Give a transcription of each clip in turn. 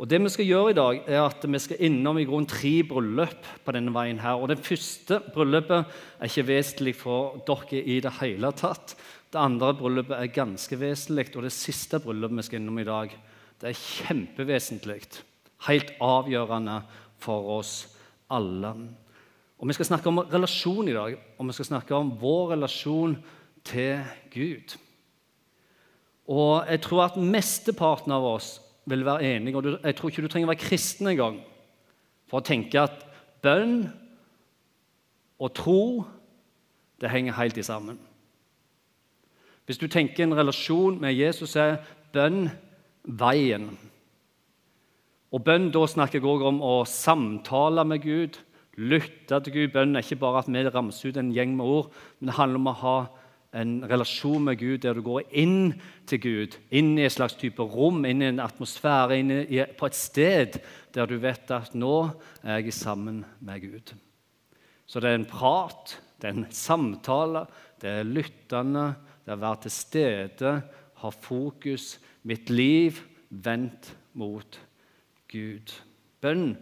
Og det Vi skal gjøre i dag, er at vi skal innom i grunn tre bryllup på denne veien. her. Og Det første bryllupet er ikke vesentlig for dere i det hele tatt. Det andre bryllupet er ganske vesentlig, og det siste bryllupet vi skal innom i dag, det er kjempevesentlig. Helt avgjørende for oss alle. Og Vi skal snakke om relasjon i dag, og vi skal snakke om vår relasjon til Gud. Og jeg tror at mesteparten av oss vil være enig. og Jeg tror ikke du trenger å være kristen engang for å tenke at bønn og tro det henger helt i sammen. Hvis du tenker en relasjon med Jesus, er bønn veien. Og bønn, Da snakker jeg også om å samtale med Gud, lytte til Gud. Bønn er ikke bare at vi ramser ut en gjeng med ord, men det handler om å ha en relasjon med Gud der du går inn til Gud, inn i et slags type rom, inn i en atmosfære, inn i, på et sted der du vet at nå er jeg sammen med Gud. Så det er en prat, det er en samtale, det er lyttende, det er å være til stede, ha fokus, mitt liv vendt mot Gud. Bønn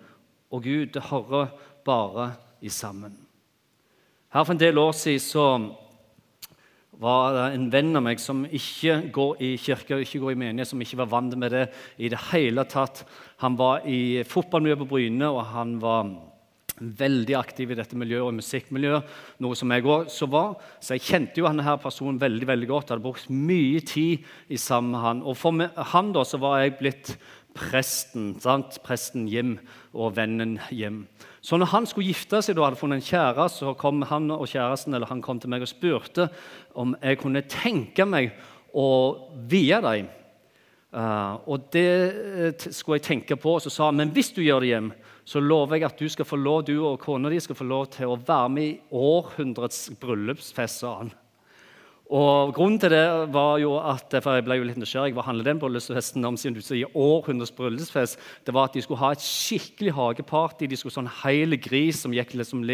og Gud det hører bare i sammen. Her For en del år siden så var en venn av meg som ikke går i kirke ikke går i menighet, som ikke var vant med det i det hele tatt. Han var i fotballmiljøet på Bryne, og han var veldig aktiv i dette miljøet og musikkmiljøet, noe som jeg også var. Så jeg kjente jo denne personen veldig veldig godt. Jeg hadde brukt mye tid i sammen med han. Og for han da, så var jeg blitt presten. Sant? Presten Jim og vennen Jim. Så når han skulle gifte seg og hadde funnet en kjæreste, så kom han og kjæresten eller han kom til meg og spurte om jeg kunne tenke meg å vie dem. Uh, og det uh, skulle jeg tenke på. Og så sa han men hvis du gjør det hjem, så lover jeg at du skal få lov, du og kona di skal få lov til å være med i århundrets bryllupsfest. sa han. Og Grunnen til det var jo at for jeg ble jo litt nysgjerrig, hva handler den bryllupsfesten om? siden du sier århundres bryllupsfest? Det var at De skulle ha et skikkelig hageparty. De skulle sånn hele gris som gikk, liksom,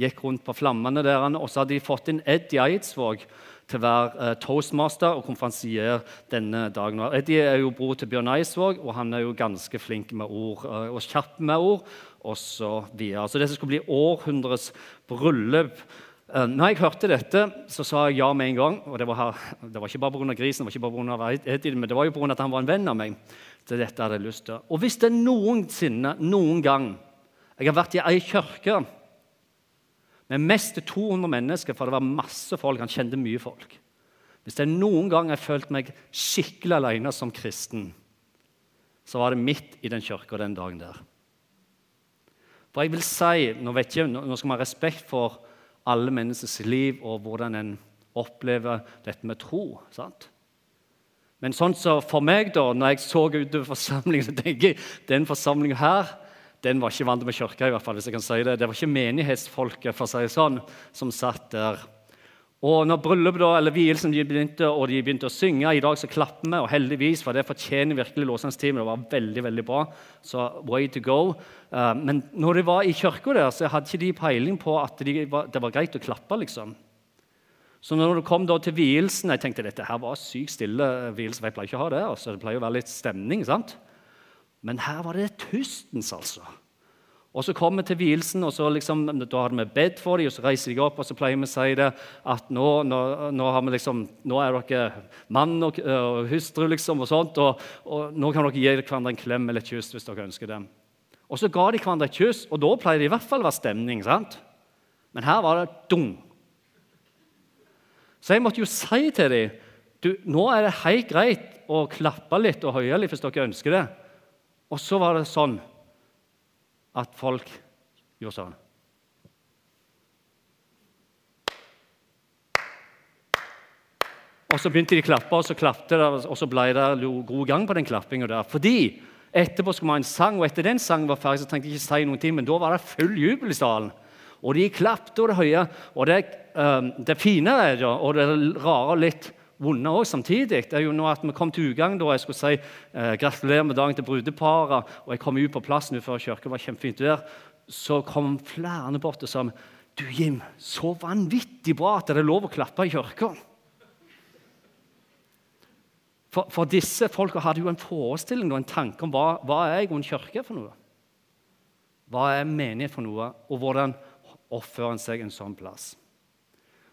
gikk rundt på flammene. der. Og så hadde de fått inn Eddie Eidsvåg til å være uh, toastmaster og konferansier denne dagen. Eddie er jo bror til Bjørn Eidsvåg, og han er jo ganske flink med ord uh, og kjapp med ord. Og så videre. Så som skulle bli århundres bryllup. Eh, når jeg hørte dette, så sa jeg ja med en gang. og Det var, her, det var ikke bare pga. grisen, det var ikke bare på grunn Eddie, men det var jo pga. at han var en venn av meg. til dette hadde jeg lyst til. Og hvis det noensinne, noen gang Jeg har vært i ei kirke med mest 200 mennesker, for det var masse folk. Han kjente mye folk. Hvis det noen gang jeg følte meg skikkelig alene som kristen, så var det midt i den kirka den dagen der. For jeg vil si, Nå, vet jeg, nå skal man ha respekt for alle menneskers liv og hvordan en opplever dette med tro. sant? Men sånn så for meg, da, når jeg så utover forsamlingen, så tenker jeg den forsamlingen her den var ikke vant med kirka. i hvert fall, hvis jeg kan si Det Det var ikke menighetsfolket for å si det sånn, som satt der. Og når bryllupet eller vielsen begynte, og de begynte å synge I dag så klapper vi, og heldigvis, for det fortjener virkelig lovsangsteamet. Det var veldig veldig bra. Så way to go. Uh, men når de var i kirka der, så hadde ikke de peiling på at de var, det var greit å klappe. liksom. Så når det kom til vielsen Jeg tenkte dette her var sykt stille. vielse, for Jeg pleier ikke å ha det. altså Det pleier å være litt stemning. sant? Men her var det tustens, altså. Og Så kommer vi til vielsen, og så liksom, da har vi bedt for dem, og så reiser de opp, og så pleier vi å si det at nå, nå, nå, liksom, nå er dere mann og, og hustru, liksom, og sånt, og, og, nå kan dere gi hverandre en klem eller et kyss hvis dere ønsker det. Og så ga de hverandre et kyss, og da pleier det i hvert fall å være stemning. sant? Men her var det dung. Så jeg måtte jo si til dem du, nå er det helt greit å klappe litt og høye litt hvis dere ønsker det. Og så var det sånn at folk gjorde sånn. Og Så begynte de å klappe, og så klappte det, og så ble det god gang på den klappinga der. Fordi etterpå skulle vi ha en sang, og etter den sangen var ferdig, så trengte jeg ikke si noen ting, men da var det full jubel i salen. Og de klappte og det høye. Og det, um, det fine er og det rare litt vonde òg samtidig. Det er jo nå at Vi kom til utgang da jeg skulle si eh, gratulerer med dagen til brudeparet. og Jeg kom ut på plassen før kirka, var kjempefint der. Så kom flere bort og sa du Jim, så vanvittig bra at det er lov å klappe i kirka. For, for disse folka hadde jo en forestilling og en tanke om hva, hva er en kirke for noe. Hva er menighet for noe, og hvordan oppfører en seg en sånn plass?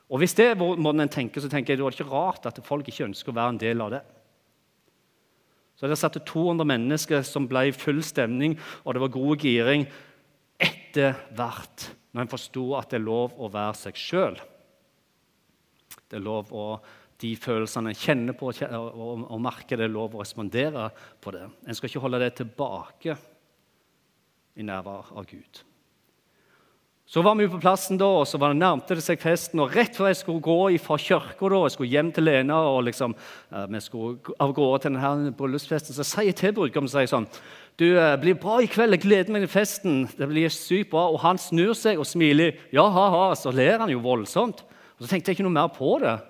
Og Hvis det er måten en tenker, så tenker jeg det er ikke rart at folk ikke ønsker å være en del av det. Så Det satt 200 mennesker som ble i full stemning, og det var god giring etter hvert, når en forsto at det er lov å være seg sjøl. Det er lov å de følelsene en kjenner på og merker, det er lov å respondere på det. En skal ikke holde det tilbake i nærvær av Gud. Så var vi på plassen, da, og så nærmte det seg festen. og Rett før jeg skulle gå fra kirka jeg skulle hjem til Lena og liksom, uh, vi skulle av gårde til denne bryllupsfesten, så sier jeg til brudgommen sånn du, eh, blir bra i kveld. Jeg gleder meg til festen. Det blir sykt bra. Og han snur seg og smiler. Ja, ha-ha. Så ler han jo voldsomt. Og Så tenkte jeg ikke noe mer på det.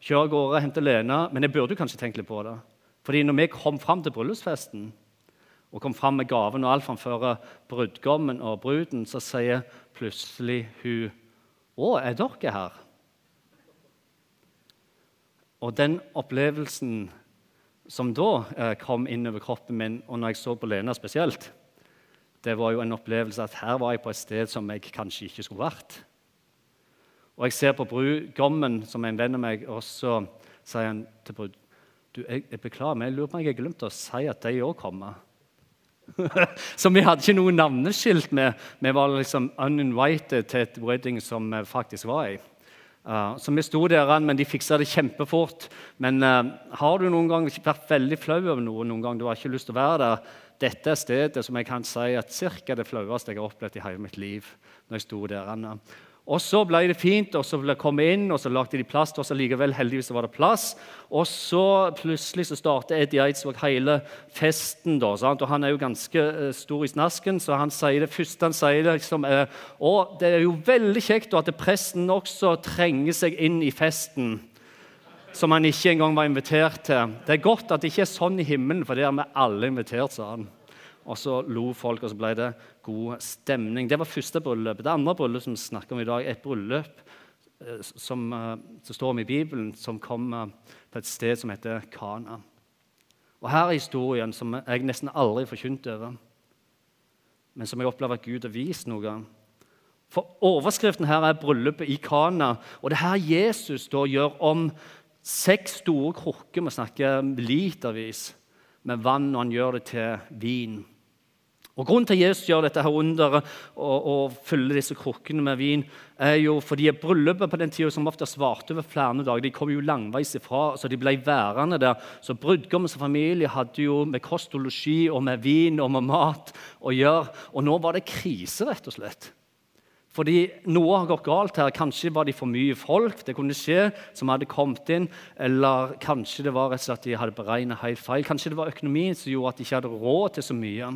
Kjører av gårde, henter Lena. Men jeg burde kanskje tenkt litt på det. Fordi når vi kom fram til bryllupsfesten, og kom fram med gaven og alt framfor brudgommen og bruden, så sier plutselig hun 'Å, er dere her?' Og den opplevelsen som da kom inn over kroppen min, og når jeg så på Lena spesielt, det var jo en opplevelse at her var jeg på et sted som jeg kanskje ikke skulle vært. Og jeg ser på brudgommen, som er en venn av meg, og så sier han til brud du, jeg, jeg beklager, men jeg lurer på om jeg har glemt å si at de òg kommer. så vi hadde ikke noe navneskilt med. Vi var liksom uninvited til et wedding som vi faktisk var i. Uh, så vi sto der, men de fiksa det kjempefort. Men uh, har du noen gang vært veldig flau over noe noen gang, du har ikke lyst til å være der, dette er stedet som jeg kan si at cirka det flaueste jeg har opplevd i hele mitt liv. når jeg sto der. Anna. Og Så ble det fint, og så ble det komme inn, og så lagde de plass. Og så likevel heldigvis var det plass. Og så plutselig så startet Eddie Eidsvåg hele festen. da, sant? Og Han er jo ganske uh, stor i snasken, så han sier det første han sier det liksom, uh, Og det er jo veldig kjekt at presten også trenger seg inn i festen. Som han ikke engang var invitert til. Det er godt at det ikke er sånn i himmelen, for det er vi alle invitert, sa han. Og så lo folk, og så ble det god stemning. Det var første bryllupet. Det andre bryllupet som vi snakker om i dag, er et bryllup eh, som, eh, som står om i Bibelen, som kom på et sted som heter Kana. Og Her er historien som jeg nesten aldri forkynte over, men som jeg opplever at Gud har vist noe. For Overskriften her er bryllupet i Kana. Og det er her Jesus da gjør om seks store krukker, vi snakker litervis, med vann, og han gjør det til vin. Og Grunnen til at Jesus gjør dette her underet og, og fyller disse krukkene med vin, er jo fordi bryllupet på den tida som ofte svarte over flere dager, de kom jo langveis ifra, så de ble værende der. Så brudgommens familie hadde jo med kost og losji og med vin og med mat å gjøre. Og nå var det krise, rett og slett. Fordi noe har gått galt her. Kanskje var de for mye folk det kunne skje, som hadde kommet inn. Eller kanskje det var rett og slett at de hadde beregnet helt feil. Kanskje det var økonomien som gjorde at de ikke hadde råd til så mye.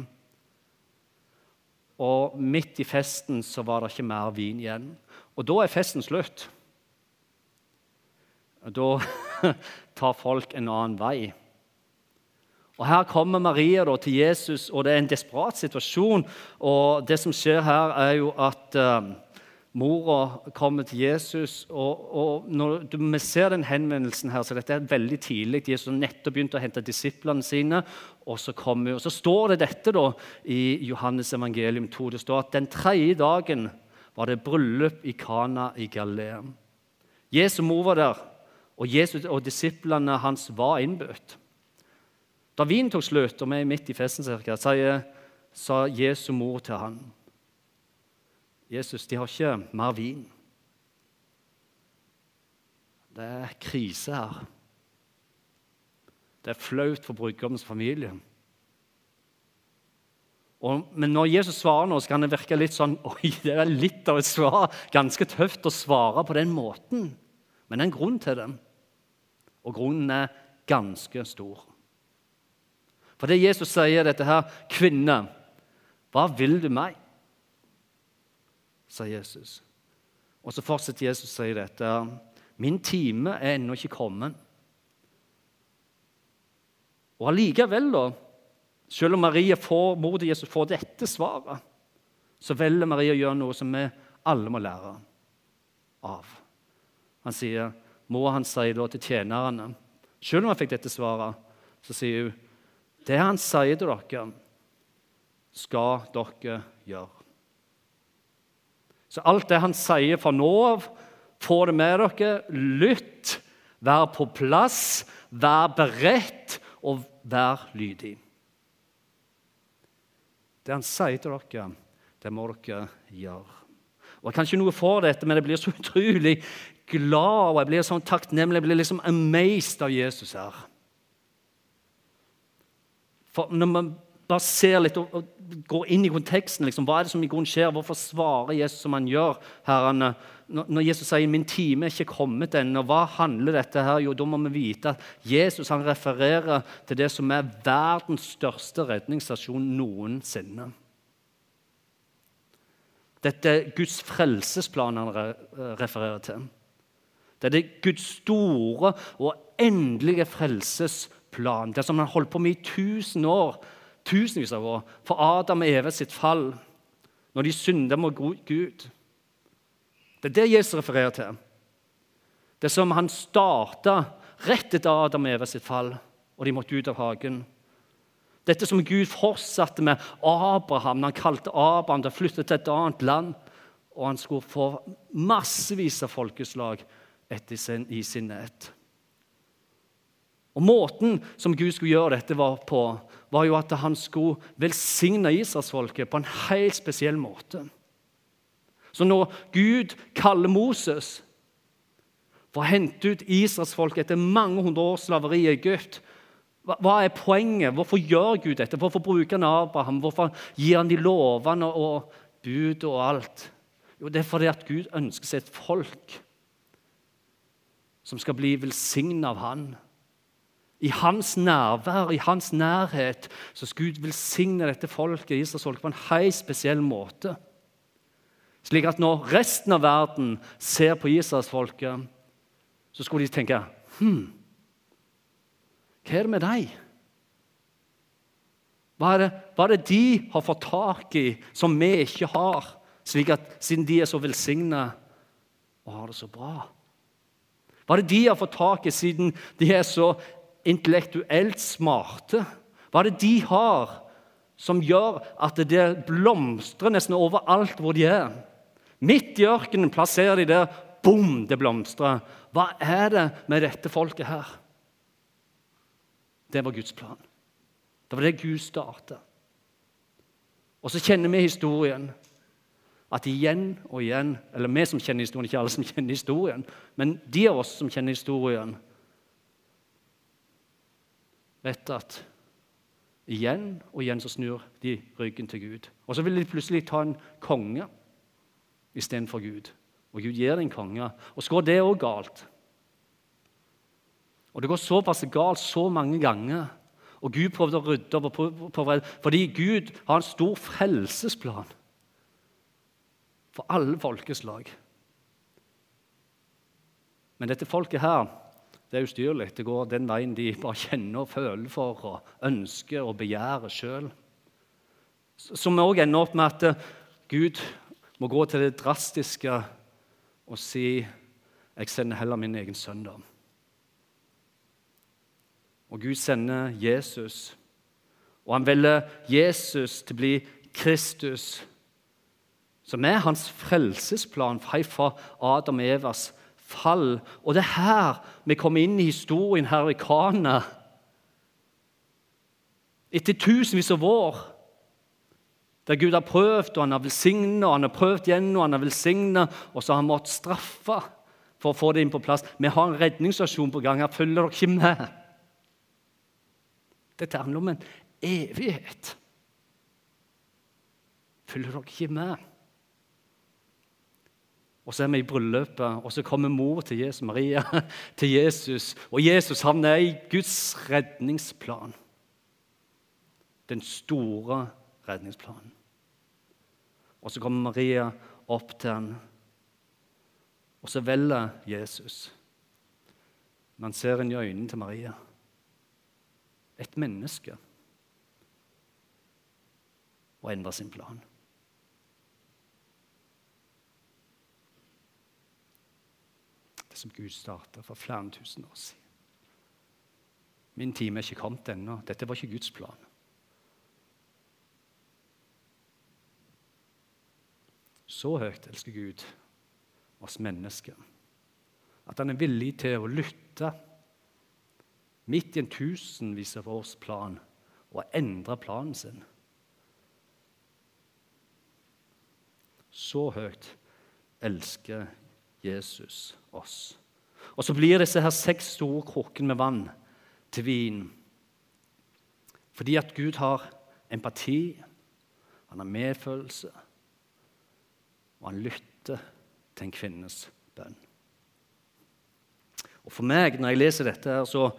Og midt i festen så var det ikke mer vin igjen. Og da er festen slutt. Da tar folk en annen vei. Og Her kommer Maria da, til Jesus, og det er en desperat situasjon. Og det som skjer her, er jo at uh, Mora kommer til Jesus. og, og Når vi ser den henvendelsen her, så dette er veldig tidlig. Jesus har nettopp begynt å hente disiplene sine. Og så, kommer, og så står det dette da, i Johannes evangelium 2. Det står at den tredje dagen var det bryllup i Kana i Galilea. Jesu mor var der, og Jesus og disiplene hans var innbudt. Da vinen tok slutt, og vi er midt i festen, cirka, sa Jesu mor til ham Jesus, de har ikke mer vin. Det er krise her. Det er flaut for brudgommens familie. Og, men når Jesus svarer nå, så kan det virke litt sånn Oi, det er litt av et svar. Ganske tøft å svare på den måten. Men det er en grunn til det. Og grunnen er ganske stor. For det Jesus sier, dette her Kvinne, hva vil du meg? sa Jesus. Og så fortsetter Jesus å si dette. Min time er ennå ikke kommet. Og allikevel, da, selv om Maria får, mor til Jesus får dette svaret, så velger Maria å gjøre noe som vi alle må lære av. Han sier, Må han si da til tjenerne, selv om han fikk dette svaret, så sier hun det han sier til dere, skal dere gjøre. Så alt det han sier fra nå av, få det med dere. Lytt, vær på plass, vær beredt og vær lydig. Det han sier til dere, det må dere gjøre. Og Jeg kan ikke noe for dette, men jeg blir så utrolig glad og jeg blir sånn takknemlig. Jeg blir liksom amazed av Jesus her. For Når man bare ser litt og, og går inn i konteksten, liksom, hva er det som i grunnen skjer? Hvorfor svarer Jesus som han gjør? her? Når Jesus sier 'min time er ikke kommet ennå', hva handler dette her? Jo, da må vi vite at Jesus han refererer til det som er verdens største redningsstasjon noensinne. Dette er Guds frelsesplan han refererer til. Det er det Guds store og endelige frelsesplan. Det som han holdt på med i tusen år, tusenvis av år, for Adam og Eve sitt fall, når de synder mot Gud. Det er det Jesus refererer til. Det som han starta rett etter Adam og Eva sitt fall, og de måtte ut av hagen. Dette som Gud fortsatte med Abraham når han kalte Abraham til å flytte til et annet land. Og han skulle få massevis av folkeslag sin, i sin nett. Og Måten som Gud skulle gjøre dette var på, var jo at han skulle velsigne israelsfolket på en helt spesiell måte. Så når Gud kaller Moses for å hente ut israelsfolket etter mange hundre års slaveri i Egypt hva er poenget? Hvorfor gjør Gud dette? Hvorfor bruker han Abraham? Hvorfor gir han de lovene og bud og alt? Jo, Det er fordi at Gud ønsker seg et folk som skal bli velsignet av han. I hans nærvær, i hans nærhet, så skal Gud velsigne dette folket, Israelsfolket på en helt spesiell måte. Slik at når resten av verden ser på Israelsfolket, så skulle de tenke hm, hva er det med dem? Hva er, det, hva er det de har fått tak i som vi ikke har, slik at, siden de er så velsigna og har det så bra? Hva er det de har fått tak i siden de er så intellektuelt smarte? Hva er det de har som gjør at det blomstrer nesten overalt hvor de er? Midt i ørkenen plasserer de der. Bom! Det blomstrer. Hva er det med dette folket her? Det var Guds plan. Det var det Gud startet. Og så kjenner vi historien. At igjen og igjen Eller vi som kjenner historien, ikke alle som kjenner historien, men de av oss som kjenner historien, vet at igjen og igjen så snur de ryggen til Gud. Og så vil de plutselig ta en konge istedenfor Gud. Og Gud gir deg en konge. Og så går det òg galt. Og det går såpass galt så mange ganger. Og Gud prøvde å rydde opp, fordi Gud har en stor frelsesplan for alle folkeslag. Men dette folket her det er ustyrlig. Det går den veien de bare kjenner og føler for og ønsker og begjærer sjøl. Som òg ender opp med at Gud må gå til det drastiske og si jeg sender heller min egen sønn. da. Og Gud sender Jesus. Og han velger Jesus til å bli Kristus, som er hans frelsesplan fra Adam og Evas fall. Og det er her vi kommer inn i historien her i Kana. Etter tusenvis av år der Gud har prøvd, og han har velsignet, og han har prøvd igjen, og han har velsignet, og så har han måttet straffe for å få det inn på plass. Vi har en redningsstasjon på gang. Her følger dere ikke med. Dette handler om en evighet. Følger dere ikke med? Og så er vi i bryllupet, og så kommer mor til Jesus, Maria til Jesus. Og Jesus han er i Guds redningsplan. Den store redningsplanen. Og så kommer Maria opp til ham, og så velger Jesus. Man ser inn i øynene til Maria. Et menneske. Og endrer sin plan. Det som Gud starta for flere tusen år siden. Min time er ikke kommet ennå. Dette var ikke Guds plan. Så høyt elsker Gud oss mennesker at han er villig til å lytte midt i en tusenvis av års plan og endre planen sin. Så høyt elsker Jesus oss. Og så blir disse her seks store krukkene med vann til vin. Fordi at Gud har empati, han har medfølelse, og han lytter til en kvinnes bønn. Og For meg, når jeg leser dette, her, så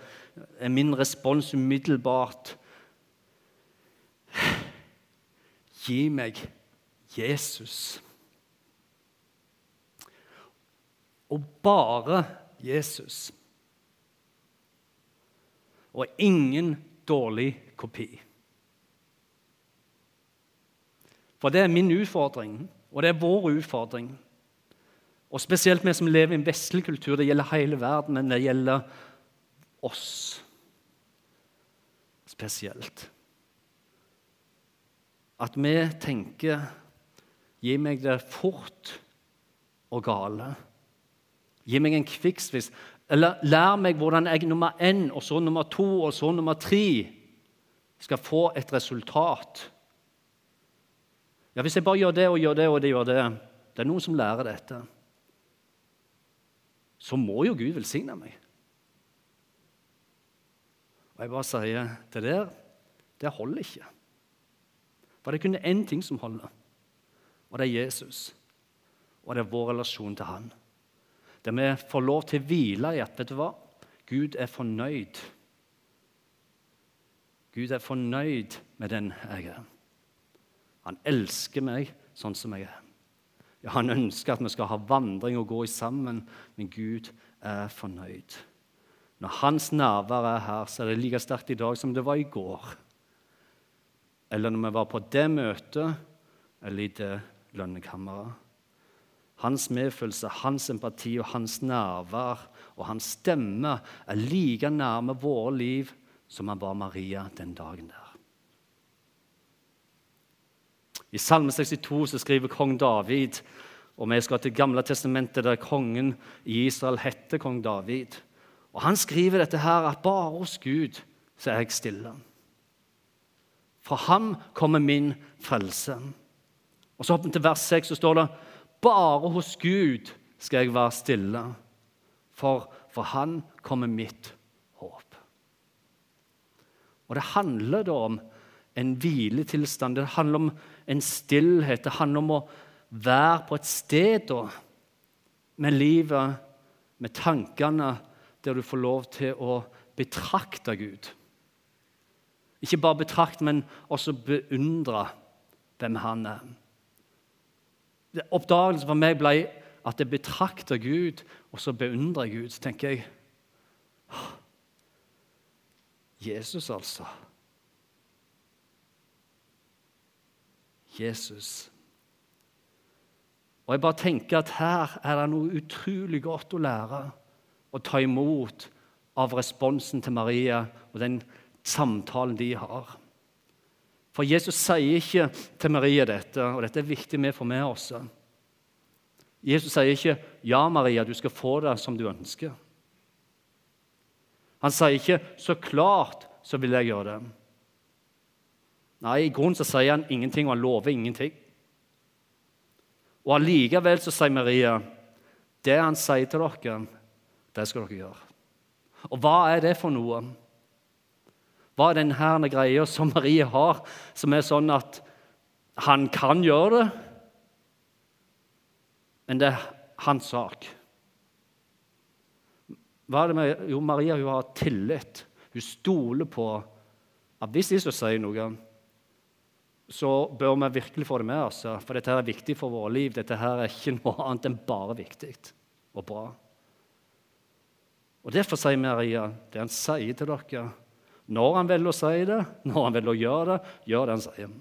er min respons umiddelbart Gi meg Jesus. Og bare Jesus. Og ingen dårlig kopi. For det er min utfordring, og det er vår utfordring. Og spesielt vi som lever i en vestlig kultur. Det gjelder hele verden, men det gjelder oss spesielt. At vi tenker Gi meg det fort og gale. Gi meg en kvikksvis. Eller lær meg hvordan jeg nummer én, og så nummer to og så nummer tre skal få et resultat. Ja, Hvis jeg bare gjør det og gjør det og det gjør det Det er noen som lærer dette så må jo Gud velsigne meg. Og jeg bare sier det der, det holder ikke. For det er kun én ting som holder, og det er Jesus. Og det er vår relasjon til Han. Der vi får lov til å hvile i at vet du hva? Gud er fornøyd. Gud er fornøyd med den jeg er. Han elsker meg sånn som jeg er. Ja, Han ønsker at vi skal ha vandring og gå sammen, men Gud er fornøyd. Når Hans nærvær er her, så er det like sterkt i dag som det var i går. Eller når vi var på det møtet eller i det lønnekammeret. Hans medfølelse, hans empati og hans nærvær og hans stemme er like nærme våre liv som han var Maria den dagen der. I Salme 62 så skriver kong David og vi skal til Gamle testamentet, der kongen i Israel heter kong David. Og Han skriver dette her, at bare hos Gud så er jeg stille. Fra ham kommer min frelse. Og Så til vers 6, så står det bare hos Gud skal jeg være stille, for for han kommer mitt håp. Og Det handler da om en hviletilstand. Det handler om en stillhet. Det handler om å være på et sted da, med livet, med tankene, der du får lov til å betrakte Gud. Ikke bare betrakte, men også beundre hvem han er. Oppdagelsen for meg ble at jeg betrakter Gud, og så beundrer Gud. Så tenker jeg Jesus, altså. Jesus. Og jeg bare tenker at Her er det noe utrolig godt å lære å ta imot av responsen til Maria og den samtalen de har. For Jesus sier ikke til Maria dette, og dette er viktig vi får med oss. Jesus sier ikke 'Ja, Maria, du skal få det som du ønsker'. Han sier ikke 'Så klart så vil jeg gjøre det'. Nei, i grunnen så sier han ingenting, og han lover ingenting. Og allikevel så sier Maria det han sier til dere, det skal dere gjøre. Og hva er det for noe? Hva er denne greia som Maria har, som er sånn at han kan gjøre det, men det er hans sak? Hva er det med, jo, Maria hun har tillit. Hun stoler på at hvis Jesus sier noe, så bør vi virkelig få det med oss. For dette er viktig for våre liv. Dette her er ikke noe annet enn bare viktig og bra. Og Derfor sier Maria det han sier til dere. Når han velger å si det, når han velger å gjøre det, gjør det han sier.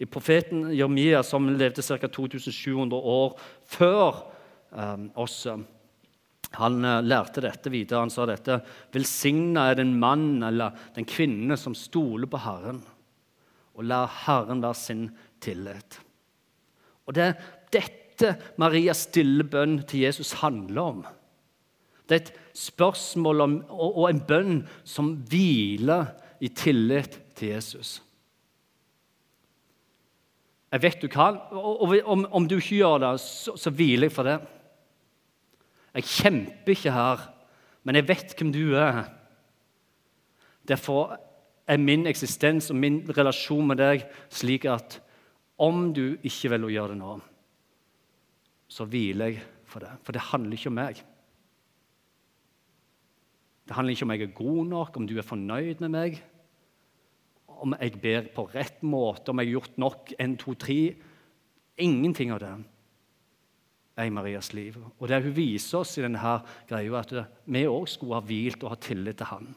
I profeten Jeremia, som levde ca. 2700 år før eh, oss, han eh, lærte dette videre. Han sa dette Velsigna er den mann eller den kvinne som stoler på Herren, og lar Herren være sin tillit. Og Det er dette Marias stille bønn til Jesus handler om. Det er et spørsmål om, og, og en bønn som hviler i tillit til Jesus. Jeg vet du kan, og om, om du ikke gjør det, så, så hviler jeg for det. Jeg kjemper ikke her, men jeg vet hvem du er. Derfor er min eksistens og min relasjon med deg slik at om du ikke velger å gjøre det nå, så hviler jeg for det. For det handler ikke om meg. Det handler ikke om jeg er god nok, om du er fornøyd med meg, om jeg ber på rett måte, om jeg har gjort nok en, to, tre. Ingenting av det er i Marias liv. Og det hun viser oss i denne greia, er at vi òg skulle ha hvilt og ha tillit til Han.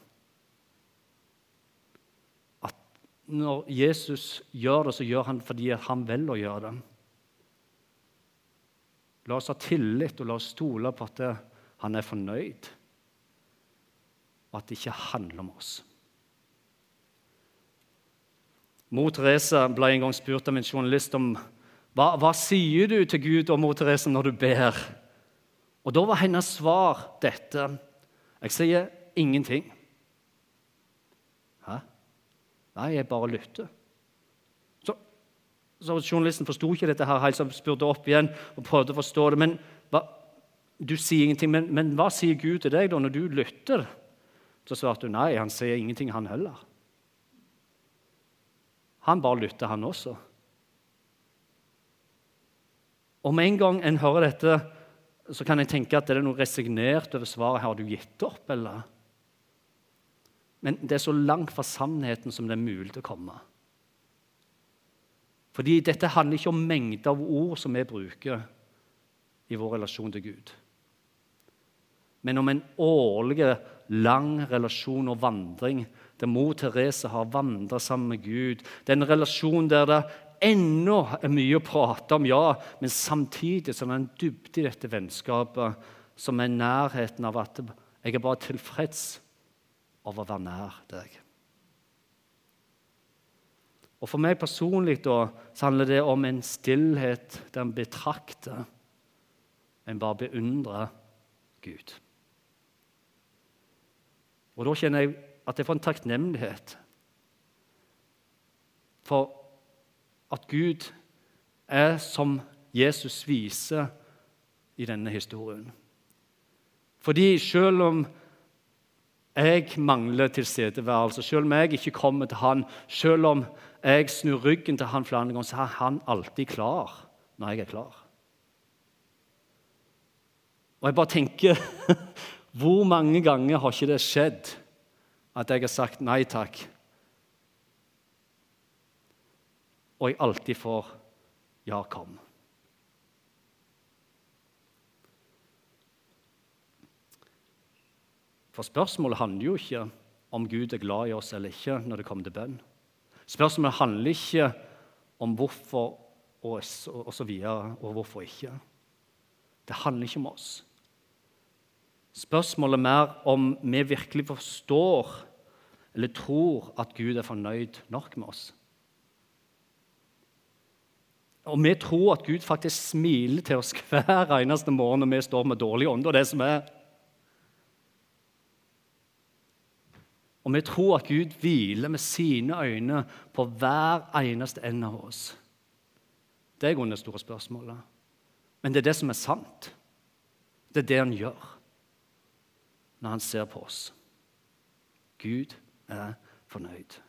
At når Jesus gjør det, så gjør han fordi han velger å gjøre det. La oss ha tillit og la oss stole på at han er fornøyd, og at det ikke handler om oss. Mor Therese ble en gang spurt av en journalist om hva, hva sier du til Gud og mor Therese når du ber? Og Da var hennes svar dette. Jeg sier ingenting. Nei, jeg bare lytter. Så, så Journalisten forsto ikke dette, her, så spurte opp igjen og prøvde å forstå det. Men hva, du sier ingenting, men, men hva sier Gud til deg da når du lytter? Så svarte hun nei, han sier ingenting, han heller. Han bare lytter, han også. Og med en gang en hører dette, så kan en tenke at det er noe resignert over svaret. Har du gitt opp, eller? Men det er så langt fra sannheten som det er mulig å komme. Fordi dette handler ikke om mengder av ord som vi bruker i vår relasjon til Gud. Men om en årlig, lang relasjon og vandring der mor Therese har vandret sammen med Gud. Det er en relasjon der det ennå er mye å prate om, ja, men samtidig så er en dybde i dette vennskapet som er nærheten av at jeg er bare tilfreds av å være nær deg. Og For meg personlig da, så handler det om en stillhet der en betrakter, en bare beundrer Gud. Og Da kjenner jeg at jeg får en takknemlighet for at Gud er som Jesus viser i denne historien. Fordi selv om jeg mangler tilstedeværelse, selv om jeg ikke kommer til han, selv om jeg snur ryggen til han flere ganger, så er han alltid klar når jeg er klar. Og jeg bare tenker Hvor mange ganger har ikke det skjedd at jeg har sagt nei takk og jeg alltid får 'ja, kom'. For spørsmålet handler jo ikke om Gud er glad i oss eller ikke når det kommer til bønn. Spørsmålet handler ikke om hvorfor og, og så videre, og hvorfor ikke. Det handler ikke om oss. Spørsmålet er mer om vi virkelig forstår eller tror at Gud er fornøyd nok med oss. Og vi tror at Gud faktisk smiler til oss hver eneste morgen når vi står med dårlig ånde. og det som er. Og vi tror at Gud hviler med sine øyne på hver eneste en av oss. Det er det store spørsmålet. Men det er det som er sant. Det er det han gjør når han ser på oss. Gud er fornøyd.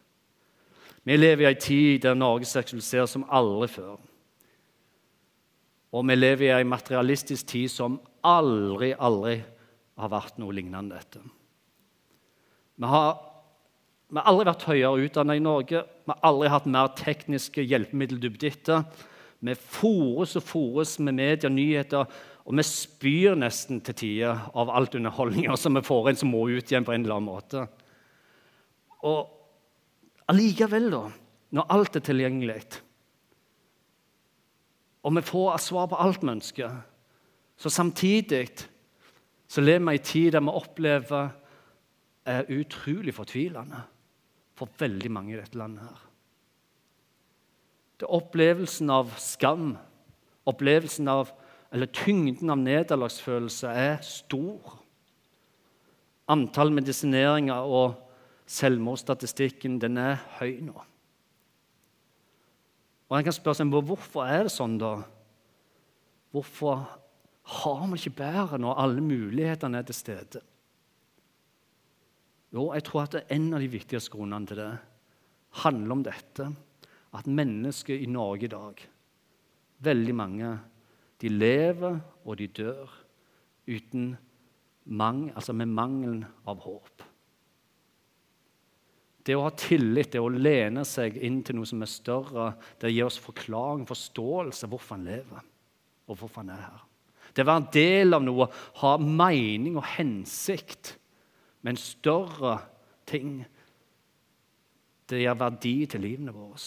Vi lever i en tid der Norge seksualiseres som aldri før. Og vi lever i en materialistisk tid som aldri, aldri har vært noe lignende dette. Vi har, vi har aldri vært høyere utdannet i Norge. Vi har aldri hatt mer tekniske hjelpemiddeldybde etter. Vi fòres og fòres med media nyheter, og vi spyr nesten til tider av alt underholdninga som vi får inn som må ut igjen på en eller annen måte. Og allikevel, da, når alt er tilgjengelig og vi får svar på alt vi ønsker. Så samtidig så lever vi i tid der vi opplever er utrolig fortvilende for veldig mange i dette landet. her. Det er opplevelsen av skam, opplevelsen av, eller tyngden av nederlagsfølelse, er stor. Antall medisineringer og selvmordsstatistikken den er høy nå. Og en kan spørre seg hvorfor er det sånn, da? Hvorfor har vi ikke bedre når alle mulighetene er til stede? Jo, jeg tror at en av de viktigste grunnene til det handler om dette. At mennesker i Norge i dag, veldig mange, de lever og de dør uten mang, altså med mangelen av håp. Det å ha tillit, det å lene seg inn til noe som er større, det gir oss forklaring, forståelse, hvorfor han lever, og hvorfor han er her. Det å være en del av noe, ha mening og hensikt med en større ting, det gir verdi til livene våre.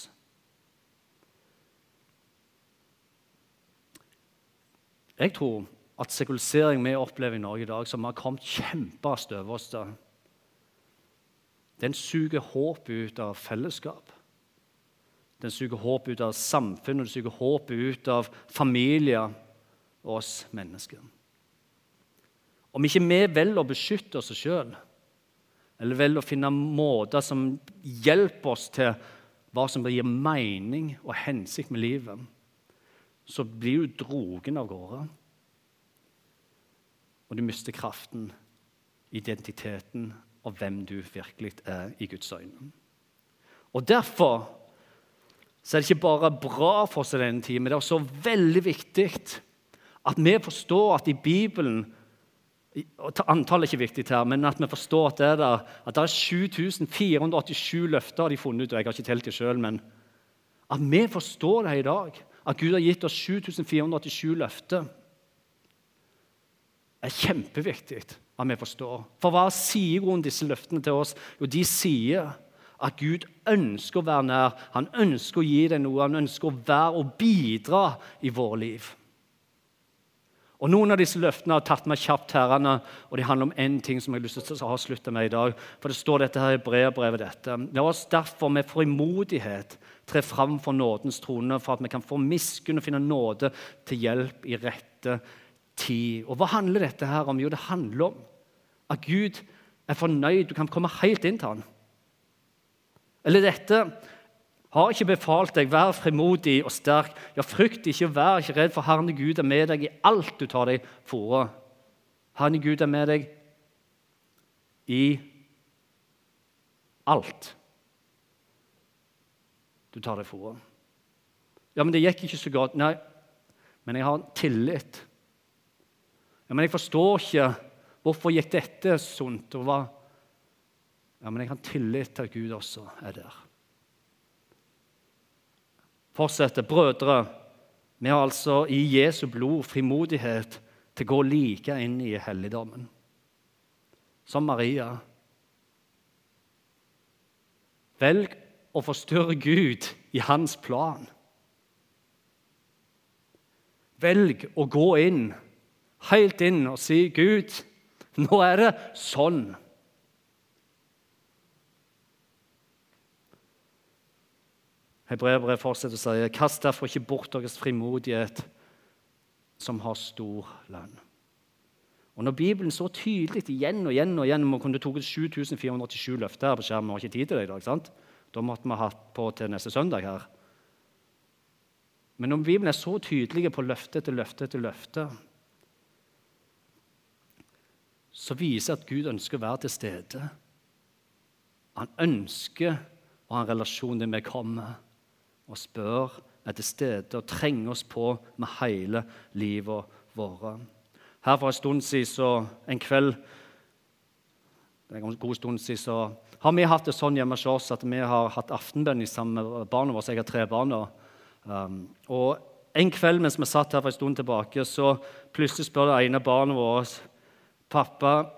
Jeg tror at sekulisering vi opplever i Norge i dag, som har kommet kjempest over oss da, den suger håp ut av fellesskap. Den suger håp ut av samfunnet, den suger håp ut av familier og oss mennesker. Om ikke vi velger å beskytte oss sjøl, eller velger å finne måter som hjelper oss til hva som gir mening og hensikt med livet, så blir du drogen av gårde. Og du mister kraften, identiteten og hvem du virkelig er i Guds øyne. Og Derfor så er det ikke bare bra for oss i denne tiden, men det er også veldig viktig at vi forstår at i Bibelen Antallet er ikke viktig her, men at vi forstår at det er, der, at det er 7487 løfter de funnet ut. og Jeg har ikke telt det selv, men at vi forstår det i dag. At Gud har gitt oss 7487 løfter, er kjempeviktig at vi forstår. For hva sier Gud disse løftene til oss? Jo, de sier at Gud ønsker å være nær. Han ønsker å gi deg noe. Han ønsker å være og bidra i våre liv. Og Noen av disse løftene har tatt meg kjapt herrene, og de handler om én ting som jeg har lyst til å avslutte med i dag. For det står dette her i brevbrevet. dette. La oss derfor med frimodighet tre fram for nådens trone, for at vi kan få miskunn og finne nåde til hjelp i rette tid. Og Hva handler dette her om? Jo, det handler om at Gud er fornøyd. Du kan komme helt inn til ham. Eller dette har ikke befalt deg, vær frimodig og sterk. Ja, frykt ikke, vær ikke redd, for Herren Gud er med deg i alt du tar deg for. Herren Gud er med deg i alt du tar deg for. Ja, men det gikk ikke så godt. Nei, men jeg har tillit ja, men jeg forstår ikke hvorfor gikk dette sunt. og hva? Ja, men jeg har tillit til at Gud også er der. Fortsette. Brødre, vi har altså i Jesu blod frimodighet til å gå like inn i helligdommen. Som Maria. Velg å forstyrre Gud i hans plan. Velg å gå inn helt inn og si, 'Gud, nå er det sånn'. Hebreerbrevet fortsetter å si, 'Kast derfor ikke bort deres frimodighet, som har stor lønn'. Og Når Bibelen så tydelig igjen og igjen og igjen Vi kunne tatt 7487 løfter her på skjermen. Vi har ikke tid til det i dag. sant? Da måtte vi hatt på til neste søndag. her. Men når Bibelen er så tydelig på løfte etter løfte etter løfte, så viser at Gud ønsker å være til stede. Han ønsker å ha en relasjon der vi kommer og spør, er til stede og trenger oss på med hele livet vårt. Her for en stund siden, så en kveld en god stund siden, så har vi hatt det sånn hjemme hos oss at vi har hatt aftenbønn sammen med barna våre. Jeg har tre barn. Um, og en kveld mens vi satt her for en stund tilbake, så plutselig spør det ene barnet vårt 'Pappa,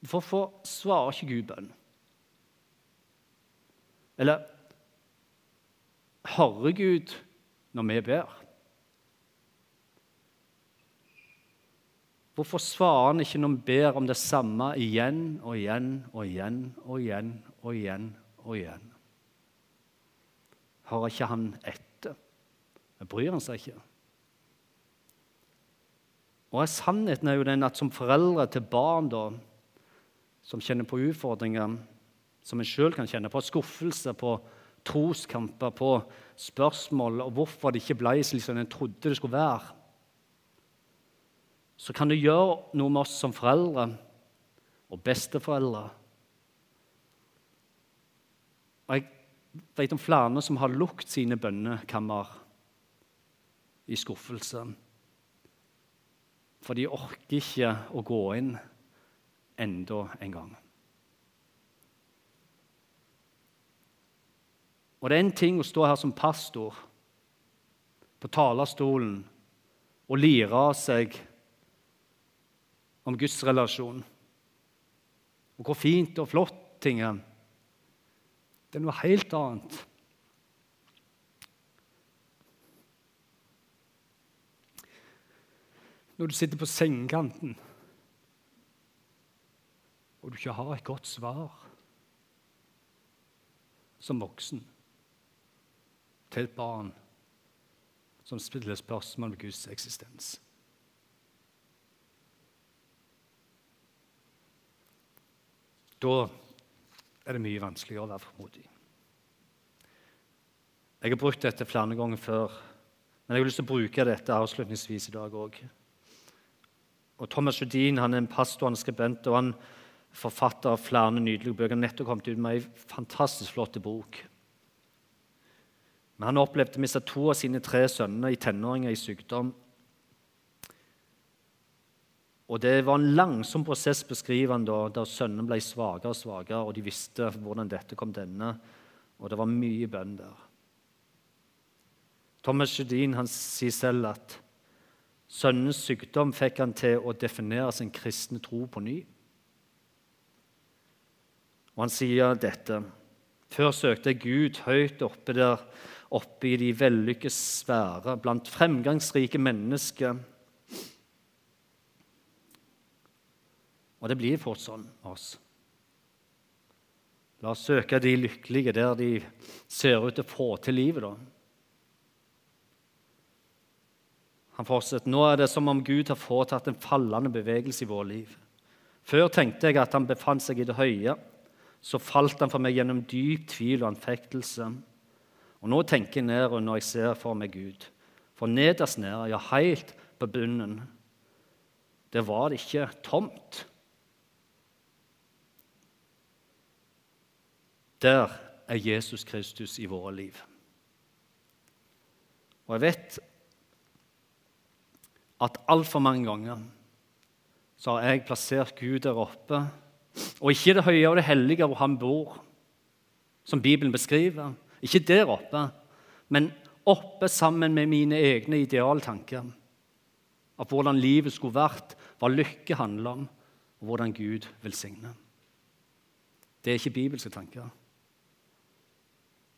hvorfor svarer ikke Gud bønn?' Eller hører Gud når vi ber? Hvorfor svarer han ikke når vi ber om det samme igjen og igjen og igjen og igjen og igjen og igjen? Hører ikke han etter? Men bryr han seg ikke? Og Sannheten er jo den at som foreldre til barn da, som kjenner på utfordringer, som en sjøl kan kjenne på, skuffelse, på troskamper, på spørsmål og hvorfor det ikke ble slik som en trodde det skulle være så kan det gjøre noe med oss som foreldre og besteforeldre. Og jeg vet om flere som har lukket sine bønnekammer i skuffelse. For de orker ikke å gå inn enda en gang. Og det er en ting å stå her som pastor på talerstolen og lire av seg om Guds relasjon. Og hvor fint og flott ting er. Det er noe helt annet. Når du sitter på sengekanten og du ikke har et godt svar som voksen til et barn som stiller spørsmål ved Guds eksistens. Da er det mye vanskeligere å være formodig. Jeg har brukt dette flere ganger før, men jeg har lyst til å bruke dette avslutningsvis i dag òg. Thomas Judin han er en pastor han er skribent, og han er forfatter flere nydelige bøker. Han nettopp kommet ut med ei fantastisk flott bok. Men han opplevde å miste to av sine tre sønner i tenåringer i sykdom. Og Det var en langsom prosess, beskriver han da, der sønnen ble svakere og svakere, og de visste hvordan dette kom denne, og det var mye bønn der. Thomas han sier selv at sønnenes sykdom fikk han til å definere sin kristne tro på ny. Og han sier dette. Før søkte jeg Gud høyt oppe der, oppe i de vellykkes sfære, blant fremgangsrike mennesker Og det blir fort sånn med oss. La oss søke de lykkelige der de ser ut til å få til livet. da. Han fortsetter. Nå er det som om Gud har foretatt en fallende bevegelse i vårt liv. Før tenkte jeg at han befant seg i det høye. Så falt han for meg gjennom dyp tvil og anfektelse. Og nå tenker jeg nedover når jeg ser for meg Gud. For nederst nede, ja, helt på bunnen, der var det ikke tomt. Der er Jesus Kristus i våre liv. Og jeg vet at altfor mange ganger så har jeg plassert Gud der oppe, og ikke det høye og det hellige hvor han bor, som Bibelen beskriver. Ikke der oppe, men oppe sammen med mine egne idealtanker av hvordan livet skulle vært, hva lykke handler om, og hvordan Gud velsigner. Det er ikke bibelske tanker.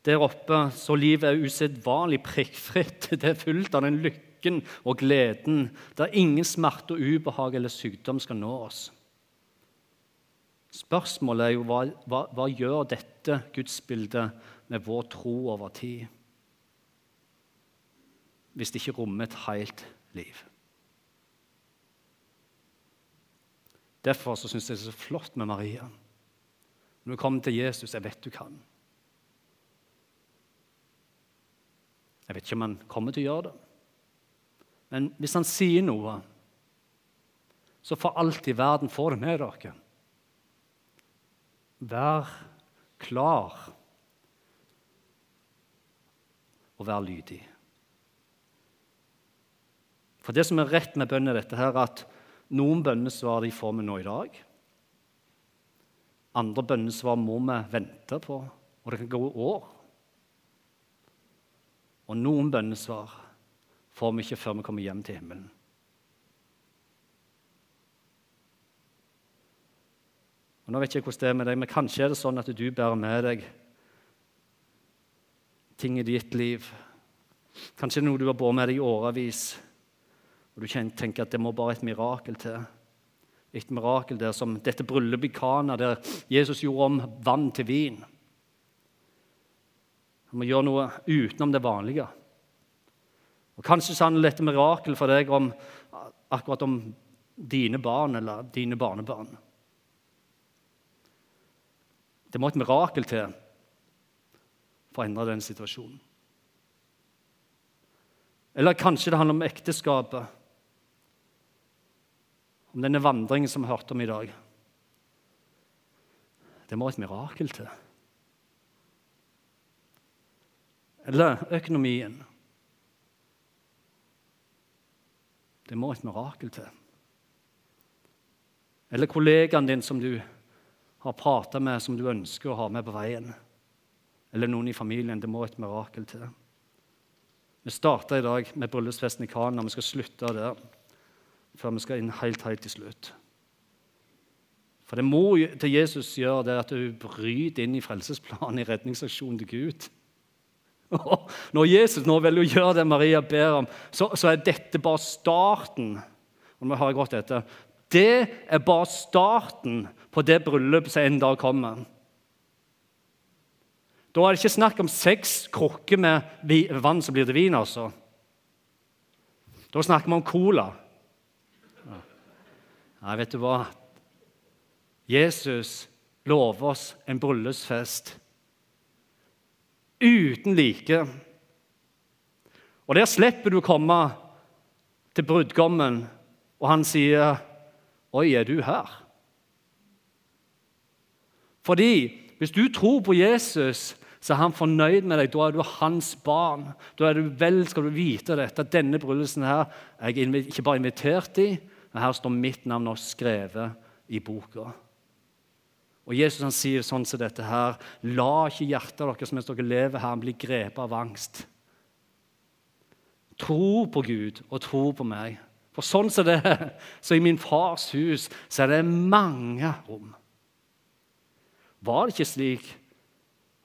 Der oppe så livet er usedvanlig prikkfritt. Det er fullt av den lykken og gleden der ingen smerte og ubehag eller sykdom skal nå oss. Spørsmålet er jo hva, hva, hva gjør dette gudsbildet med vår tro over tid? Hvis det ikke rommer et helt liv. Derfor syns jeg det er så flott med Maria. Når du kommer til Jesus, jeg vet du kan. Jeg vet ikke om han kommer til å gjøre det. Men hvis han sier noe, så for alt i verden får det med dere. Vær klar og være lydig. For det som er rett med bønn, er dette her, at noen bønnesvar de får vi nå i dag. Andre bønnesvar må vi vente på, og det kan gå år. Og noen bønnesvar får vi ikke før vi kommer hjem til himmelen. Og nå vet jeg hvordan det er med deg, men Kanskje er det sånn at du bærer med deg ting i ditt liv. Kanskje noe du har båret med deg i årevis. Og du tenker at det må bare et mirakel til. Et mirakel der som dette bryllupet i Kana, der Jesus gjorde om vann til vin. Han må gjøre noe utenom det vanlige. Og Kanskje handler dette mirakel for deg om akkurat om dine barn eller dine barnebarn. Det må et mirakel til for å endre den situasjonen. Eller kanskje det handler om ekteskapet, om denne vandringen som vi hørte om i dag. Det må et mirakel til. Eller økonomien. Det må et mirakel til. Eller kollegaen din som du har prata med, som du ønsker å ha med på veien. Eller noen i familien. Det må et mirakel til. Vi starta i dag med bryllupsfesten i Kana. Vi skal slutte der før vi skal inn helt, helt til slutt. For det må til Jesus gjøre det er at du bryter inn i frelsesplanen, i redningsaksjonen til Gud. Når Jesus nå velger å gjøre det Maria ber om, så, så er dette bare starten. Og nå har jeg gått etter. Det er bare starten på det bryllupet som en dag kommer. Da er det ikke snakk om seks krukker med vann som blir til vin. altså. Da snakker vi om cola. Nei, vet du hva? Jesus lover oss en bryllupsfest uten like. Og der slipper du å komme til brudgommen, og han sier, 'Oi, er du her?' Fordi hvis du tror på Jesus, så er han fornøyd med deg. Da er du hans barn. Da er du vel, skal du vite dette, denne bryllelsen her er jeg ikke bare invitert i, men her står mitt navn også skrevet i boka. Og Jesus han sier sånn som dette her La ikke hjertet deres mens dere lever her, bli grepet av angst. Tro på Gud og tro på meg. For sånn som det er, så i min fars hus så er det mange rom. Var det ikke slik,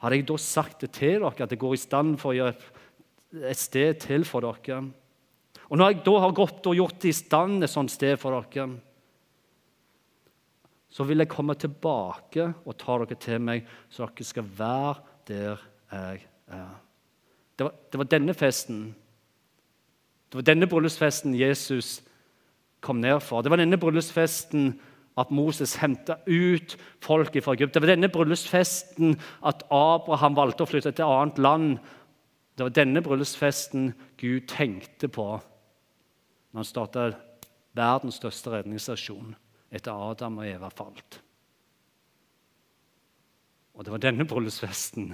hadde jeg da sagt det til dere, at det går i stand for å gjøre et sted til for dere. Og når jeg da har gått og gjort det i stand et sånt sted for dere, så vil jeg komme tilbake og ta dere til meg, så dere skal være der jeg er. Det var, det var denne festen, det var denne bryllupsfesten Jesus kom ned for. Det var denne bryllupsfesten at Moses henta ut folket fra Egypt. Det var denne bryllupsfesten at Abraham valgte å flytte til et annet land. Det var denne bryllupsfesten Gud tenkte på når han starta verdens største redningsstasjon etter Adam og Eva falt. Og det var denne bryllupsfesten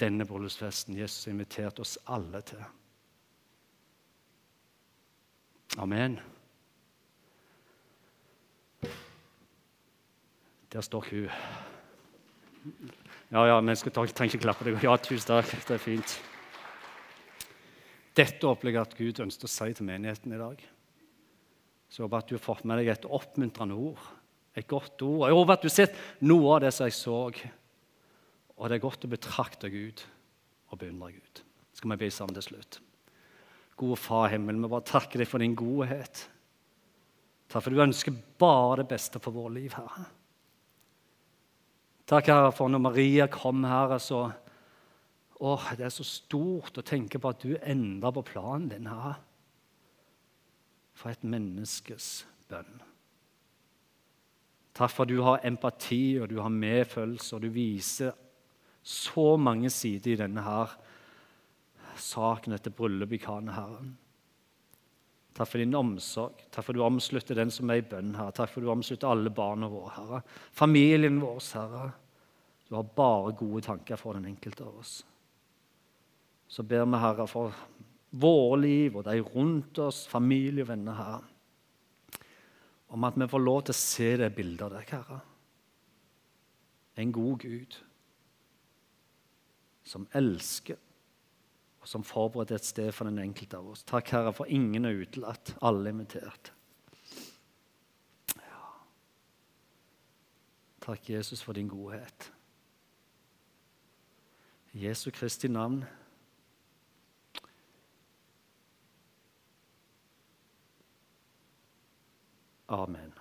denne bryllupsfesten Jesus inviterte oss alle til. Amen. Der står hun. Ja, ja, men jeg trenger ikke klappe deg. Ja, tusen takk. Det er fint. Dette opplegger at Gud ønsker å si til menigheten i dag. Så jeg håper at du har fått med deg et oppmuntrende ord. Et godt ord. Jeg håper at du har sett noe av det som jeg så. Og det er godt å betrakte Gud og beundre Gud. Skal vi be sammen til slutt? Gode Far i himmelen, vi bare takker deg for din godhet. Takk for du ønsker bare det beste for vårt liv, Herre. Takk, Herre, for når Maria kom, Herre, så Åh, Det er så stort å tenke på at du endrer på planen din, Herre for et menneskes bønn. Takk for at du har empati og du har medfølelse, og du viser så mange sider i denne her saken etter bryllupet i Kana, Herren. Takk for din omsorg. Takk for du omslutter den som er i bønn. Herre. Takk for du omslutter alle barna våre, Herre. Familien vår, Herre. Du har bare gode tanker for den enkelte av oss. Så ber vi, Herre, for våre liv og de rundt oss, familie og venner, Herre. Om at vi får lov til å se det bildet av deg, Herre. En god Gud som elsker, og som forbereder et sted for den enkelte av oss. Takk, Herre, for ingen er utelatt, alle er invitert. Ja. Takk, Jesus, for din godhet. I Jesu Kristi navn. Amen.